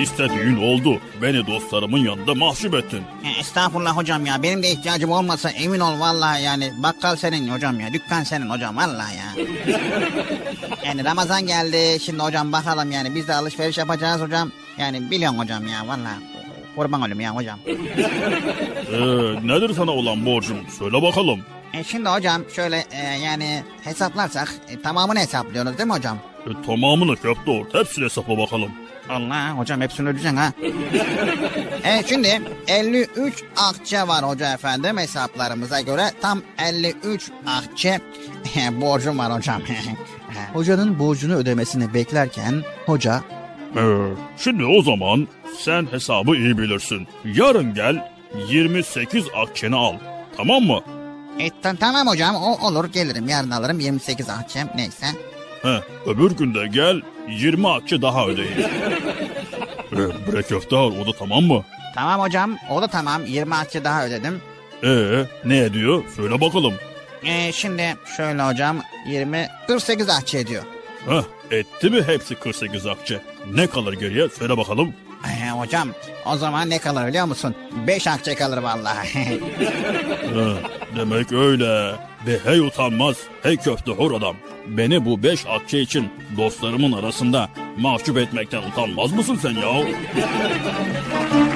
İstediğin oldu. Beni dostlarımın yanında mahcup ettin. E, Estağfurullah hocam ya benim de ihtiyacım olmasa emin ol vallahi yani bakkal senin hocam ya dükkan senin hocam vallahi ya. yani Ramazan geldi şimdi hocam bakalım yani biz de alışveriş yapacağız hocam. Yani biliyorsun hocam ya vallahi kurban olayım ya hocam. Ee, nedir sana olan borcum? Söyle bakalım. E, şimdi hocam şöyle e, yani hesaplarsak e, tamamını hesaplıyoruz değil mi hocam? E, tamamını köpte ort. Hepsini hesapla bakalım. Allah hocam hepsini ödeyeceksin ha. evet şimdi 53 akçe var hoca efendim hesaplarımıza göre tam 53 akçe borcum var hocam. Hocanın borcunu ödemesini beklerken hoca Ee, şimdi o zaman sen hesabı iyi bilirsin. Yarın gel 28 akçeni al. Tamam mı? E, ta- tamam hocam o olur gelirim yarın alırım 28 akçem neyse. He, öbür günde gel 20 akçe daha ödeyin. ee, bre köfte al o da tamam mı? Tamam hocam o da tamam 20 akçe daha ödedim. Ee, ne ediyor? Söyle bakalım. E, şimdi şöyle hocam 20 48 akçe ediyor. Heh, etti mi hepsi 48 akçe? Ne kalır geriye? Söyle bakalım. E, hocam o zaman ne kalır biliyor musun? 5 akçe kalır vallahi. Demek öyle. Ve hey utanmaz, hey köfte hor adam. Beni bu beş akçe için dostlarımın arasında mahcup etmekten utanmaz mısın sen ya?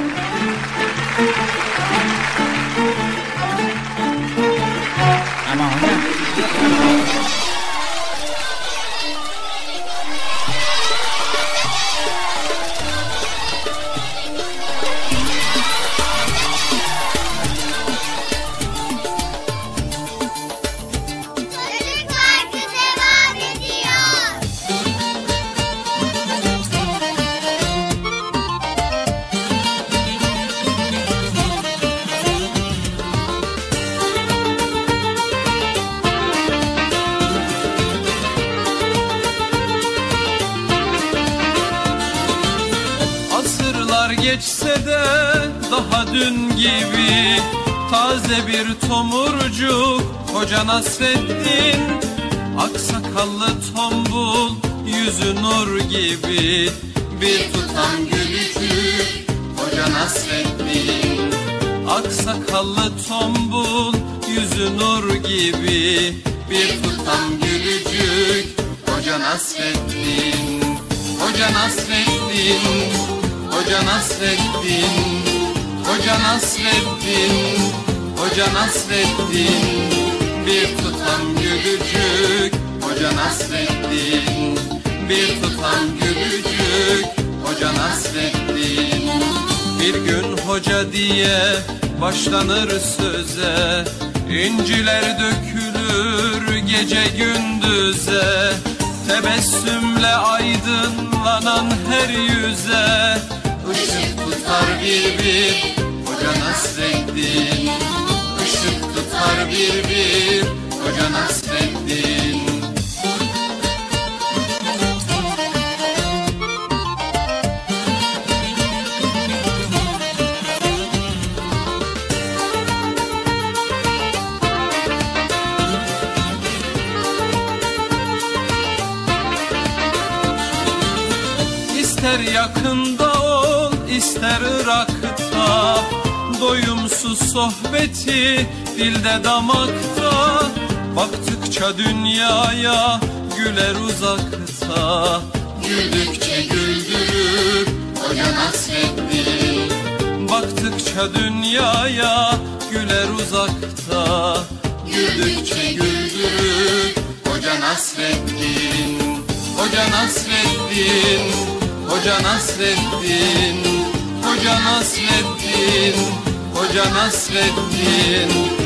Hoca Nasreddin Aksakallı tombul Yüzü nur gibi. Bir tutam gülücük Hoca Nasreddin Aksakallı tombul Yüzü nur gibi. Bir tutam gülücük Hoca Nasreddin Hoca Nasreddin Hoca Nasreddin Hoca Nasreddin Hoca Nasreddin Bir tutam gülücük Hoca Nasreddin. Bir tutam gülücük Hoca Nasreddin. Bir gün hoca diye başlanır söze İnciler dökülür gece gündüze. Tebessümle aydınlanan her yüze Işık tutar bir bir Hoca Nasreddin Tutar bir bir Hoca Nasreddin. İster yakında ol ister Irak'ta. Doyumsuz sohbeti dilde damakta Baktıkça dünyaya güler uzakta. Güldükçe güldürür Hoca Nasreddin Baktıkça dünyaya güler uzakta. Güldükçe güldürür Hoca Nasreddin Hoca Nasreddin Hoca Nasreddin Hoca Nasreddin Hoca Nasreddin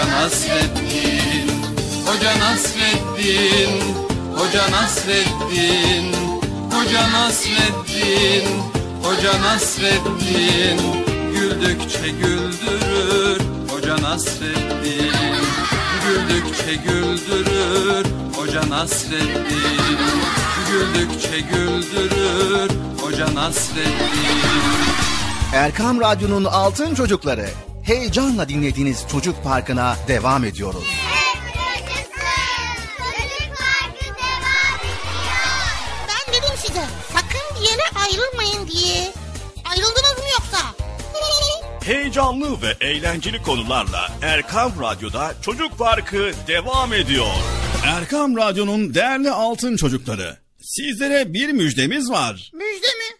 Hoca Nasreddin Hoca Nasreddin Hoca Nasreddin Hoca Nasreddin Hoca Nasreddin. Güldükçe güldürür Hoca Nasreddin. Güldükçe güldürür Hoca Nasreddin. Güldükçe güldürür Hoca Nasreddin. Erkam Radyo'nun Altın Çocukları. Heyecanla dinlediğiniz Çocuk Parkı'na devam ediyoruz. Ben dedim size sakın bir yere ayrılmayın diye. Ayrıldınız mı yoksa? Heyecanlı ve eğlenceli konularla Erkam Radyo'da Çocuk Parkı devam ediyor. Erkam Radyo'nun değerli altın çocukları. Sizlere bir müjdemiz var. Müjde mi?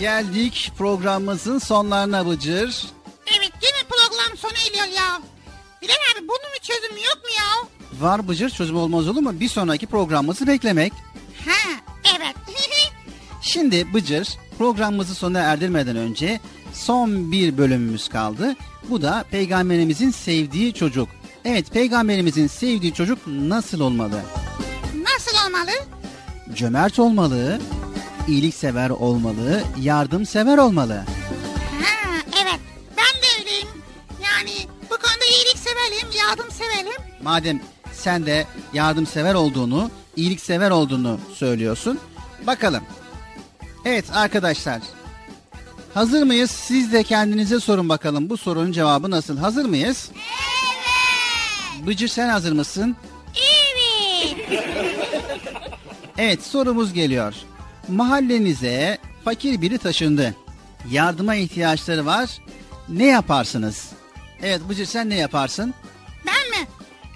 Geldik programımızın sonlarına Bıcır. Evet yine program sona eriyor ya. Bilal abi bunun bir çözümü yok mu ya? Var Bıcır çözüm olmaz olur mu? Bir sonraki programımızı beklemek. Ha evet. Şimdi Bıcır programımızı sona erdirmeden önce son bir bölümümüz kaldı. Bu da peygamberimizin sevdiği çocuk. Evet peygamberimizin sevdiği çocuk nasıl olmalı? Nasıl olmalı? Cömert olmalı, iyiliksever olmalı, yardımsever olmalı. Ha evet ben de öyleyim. Yani bu konuda iyilik severim, yardım severim. Madem sen de yardımsever olduğunu, iyiliksever olduğunu söylüyorsun. Bakalım. Evet arkadaşlar. Hazır mıyız? Siz de kendinize sorun bakalım. Bu sorunun cevabı nasıl? Hazır mıyız? Evet. Bıcır sen hazır mısın? Evet. Evet sorumuz geliyor. Mahallenize fakir biri taşındı. Yardıma ihtiyaçları var. Ne yaparsınız? Evet Bıcır sen ne yaparsın? Ben mi?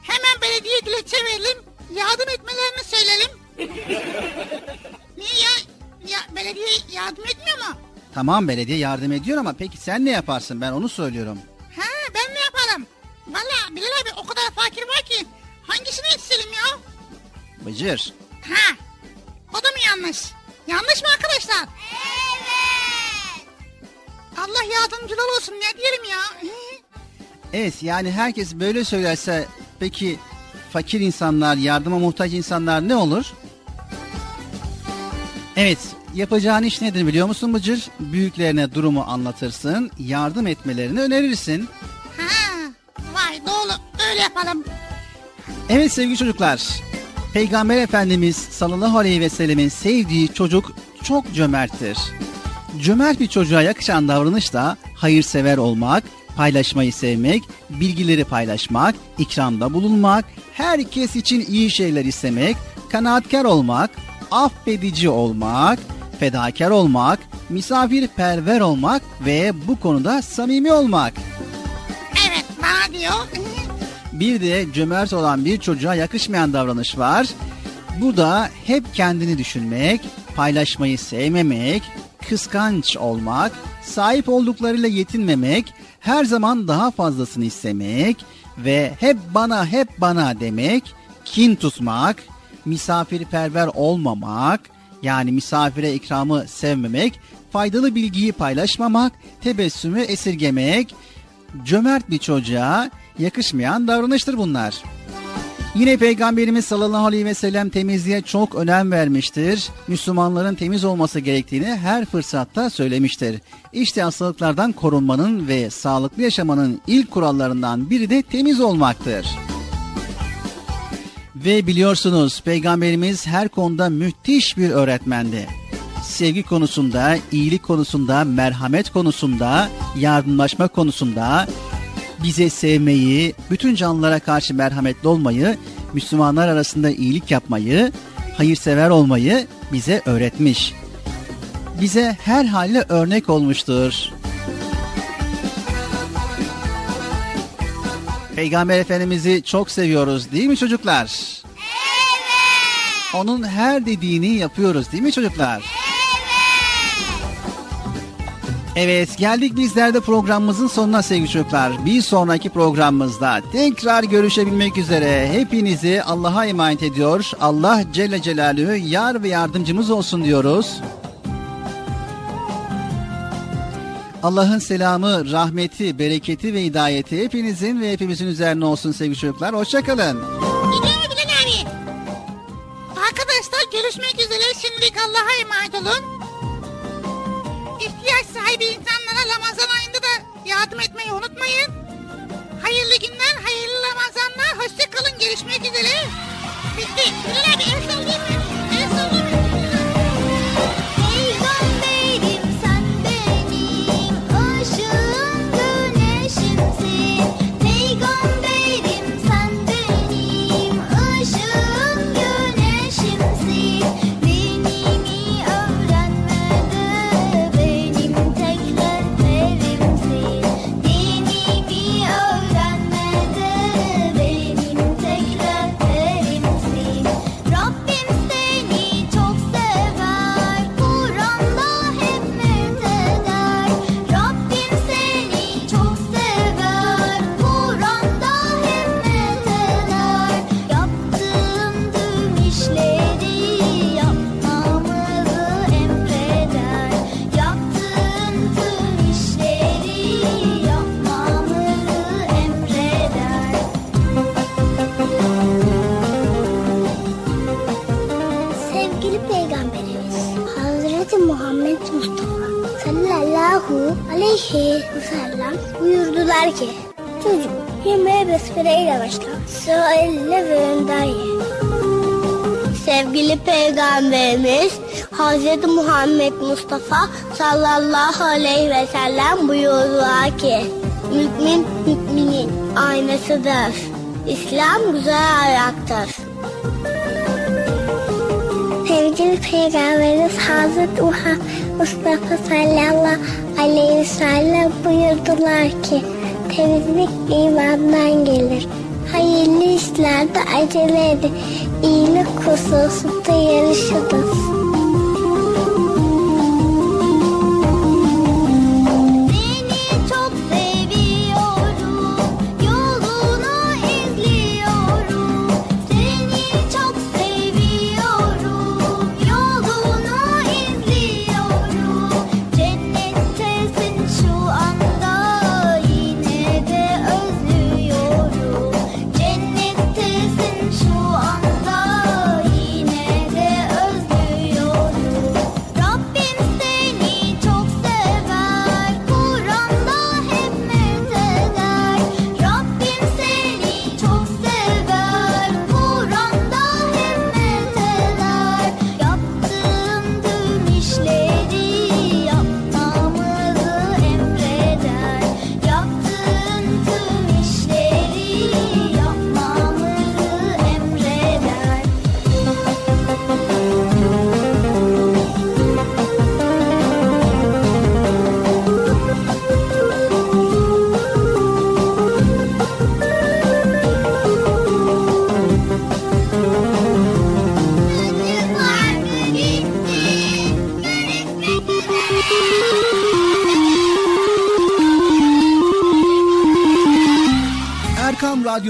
Hemen belediye dilekçe verelim. Yardım etmelerini söyleyelim. Niye ya? ya? Belediye yardım etmiyor mu? Tamam belediye yardım ediyor ama peki sen ne yaparsın? Ben onu söylüyorum. Ha ben ne yaparım? Valla Bilal abi o kadar fakir var ki hangisini isteyelim ya? Bıcır. Ha o da mı yanlış? Yanlış mı arkadaşlar? Evet. Allah yardımcılar olsun ne diyelim ya? Evet yani herkes böyle söylerse peki fakir insanlar, yardıma muhtaç insanlar ne olur? Evet yapacağın iş nedir biliyor musun Bıcır? Büyüklerine durumu anlatırsın, yardım etmelerini önerirsin. Ha vay doğru öyle yapalım. Evet sevgili çocuklar. Peygamber Efendimiz sallallahu aleyhi ve sellemin sevdiği çocuk çok cömerttir. Cömert bir çocuğa yakışan davranış da hayırsever olmak, paylaşmayı sevmek, bilgileri paylaşmak, ikramda bulunmak, herkes için iyi şeyler istemek, kanaatkar olmak, affedici olmak, fedakar olmak, misafirperver olmak ve bu konuda samimi olmak. Evet bana diyor. Bir de cömert olan bir çocuğa yakışmayan davranış var. Bu da hep kendini düşünmek, paylaşmayı sevmemek, kıskanç olmak, sahip olduklarıyla yetinmemek, her zaman daha fazlasını istemek ve hep bana hep bana demek, kin tutmak, misafirperver olmamak, yani misafire ikramı sevmemek, faydalı bilgiyi paylaşmamak, tebessümü esirgemek, cömert bir çocuğa yakışmayan davranıştır bunlar. Yine Peygamberimiz sallallahu aleyhi ve sellem temizliğe çok önem vermiştir. Müslümanların temiz olması gerektiğini her fırsatta söylemiştir. İşte hastalıklardan korunmanın ve sağlıklı yaşamanın ilk kurallarından biri de temiz olmaktır. Ve biliyorsunuz Peygamberimiz her konuda müthiş bir öğretmendi. Sevgi konusunda, iyilik konusunda, merhamet konusunda, yardımlaşma konusunda, bize sevmeyi, bütün canlılara karşı merhametli olmayı, Müslümanlar arasında iyilik yapmayı, hayırsever olmayı bize öğretmiş. Bize her halle örnek olmuştur. Peygamber Efendimiz'i çok seviyoruz değil mi çocuklar? Evet. Onun her dediğini yapıyoruz değil mi çocuklar? Evet geldik bizler de programımızın sonuna sevgili çocuklar. Bir sonraki programımızda tekrar görüşebilmek üzere hepinizi Allah'a emanet ediyor. Allah Celle Celaluhu yar ve yardımcımız olsun diyoruz. Allah'ın selamı, rahmeti, bereketi ve hidayeti hepinizin ve hepimizin üzerine olsun sevgili çocuklar. Hoşçakalın. Gidiyor Bilal abi? Arkadaşlar görüşmek üzere şimdilik Allah'a emanet olun. İhtiyaç sahibi insanlara Ramazan ayında da yardım etmeyi unutmayın. Hayırlı günler, hayırlı Ramazanlar. Hoşça kalın. Görüşmek üzere. Bitti. Bilal abi el Muhammed Mustafa sallallahu aleyhi ve sellem buyurdular ki Çocuk yemeğe besmeleyle başla. Sıra elle ve önden. Sevgili Peygamberimiz Hz. Muhammed Mustafa sallallahu aleyhi ve sellem buyurdular ki Mümin müminin aynasıdır. İslam güzel ayaktır. Sevgili Peygamberimiz Hazreti Muhammed Mustafa sallallahu aleyhi ve sellem buyurdular ki temizlik imandan gelir. Hayırlı işlerde acele edin. İyilik hususunda yarışınız.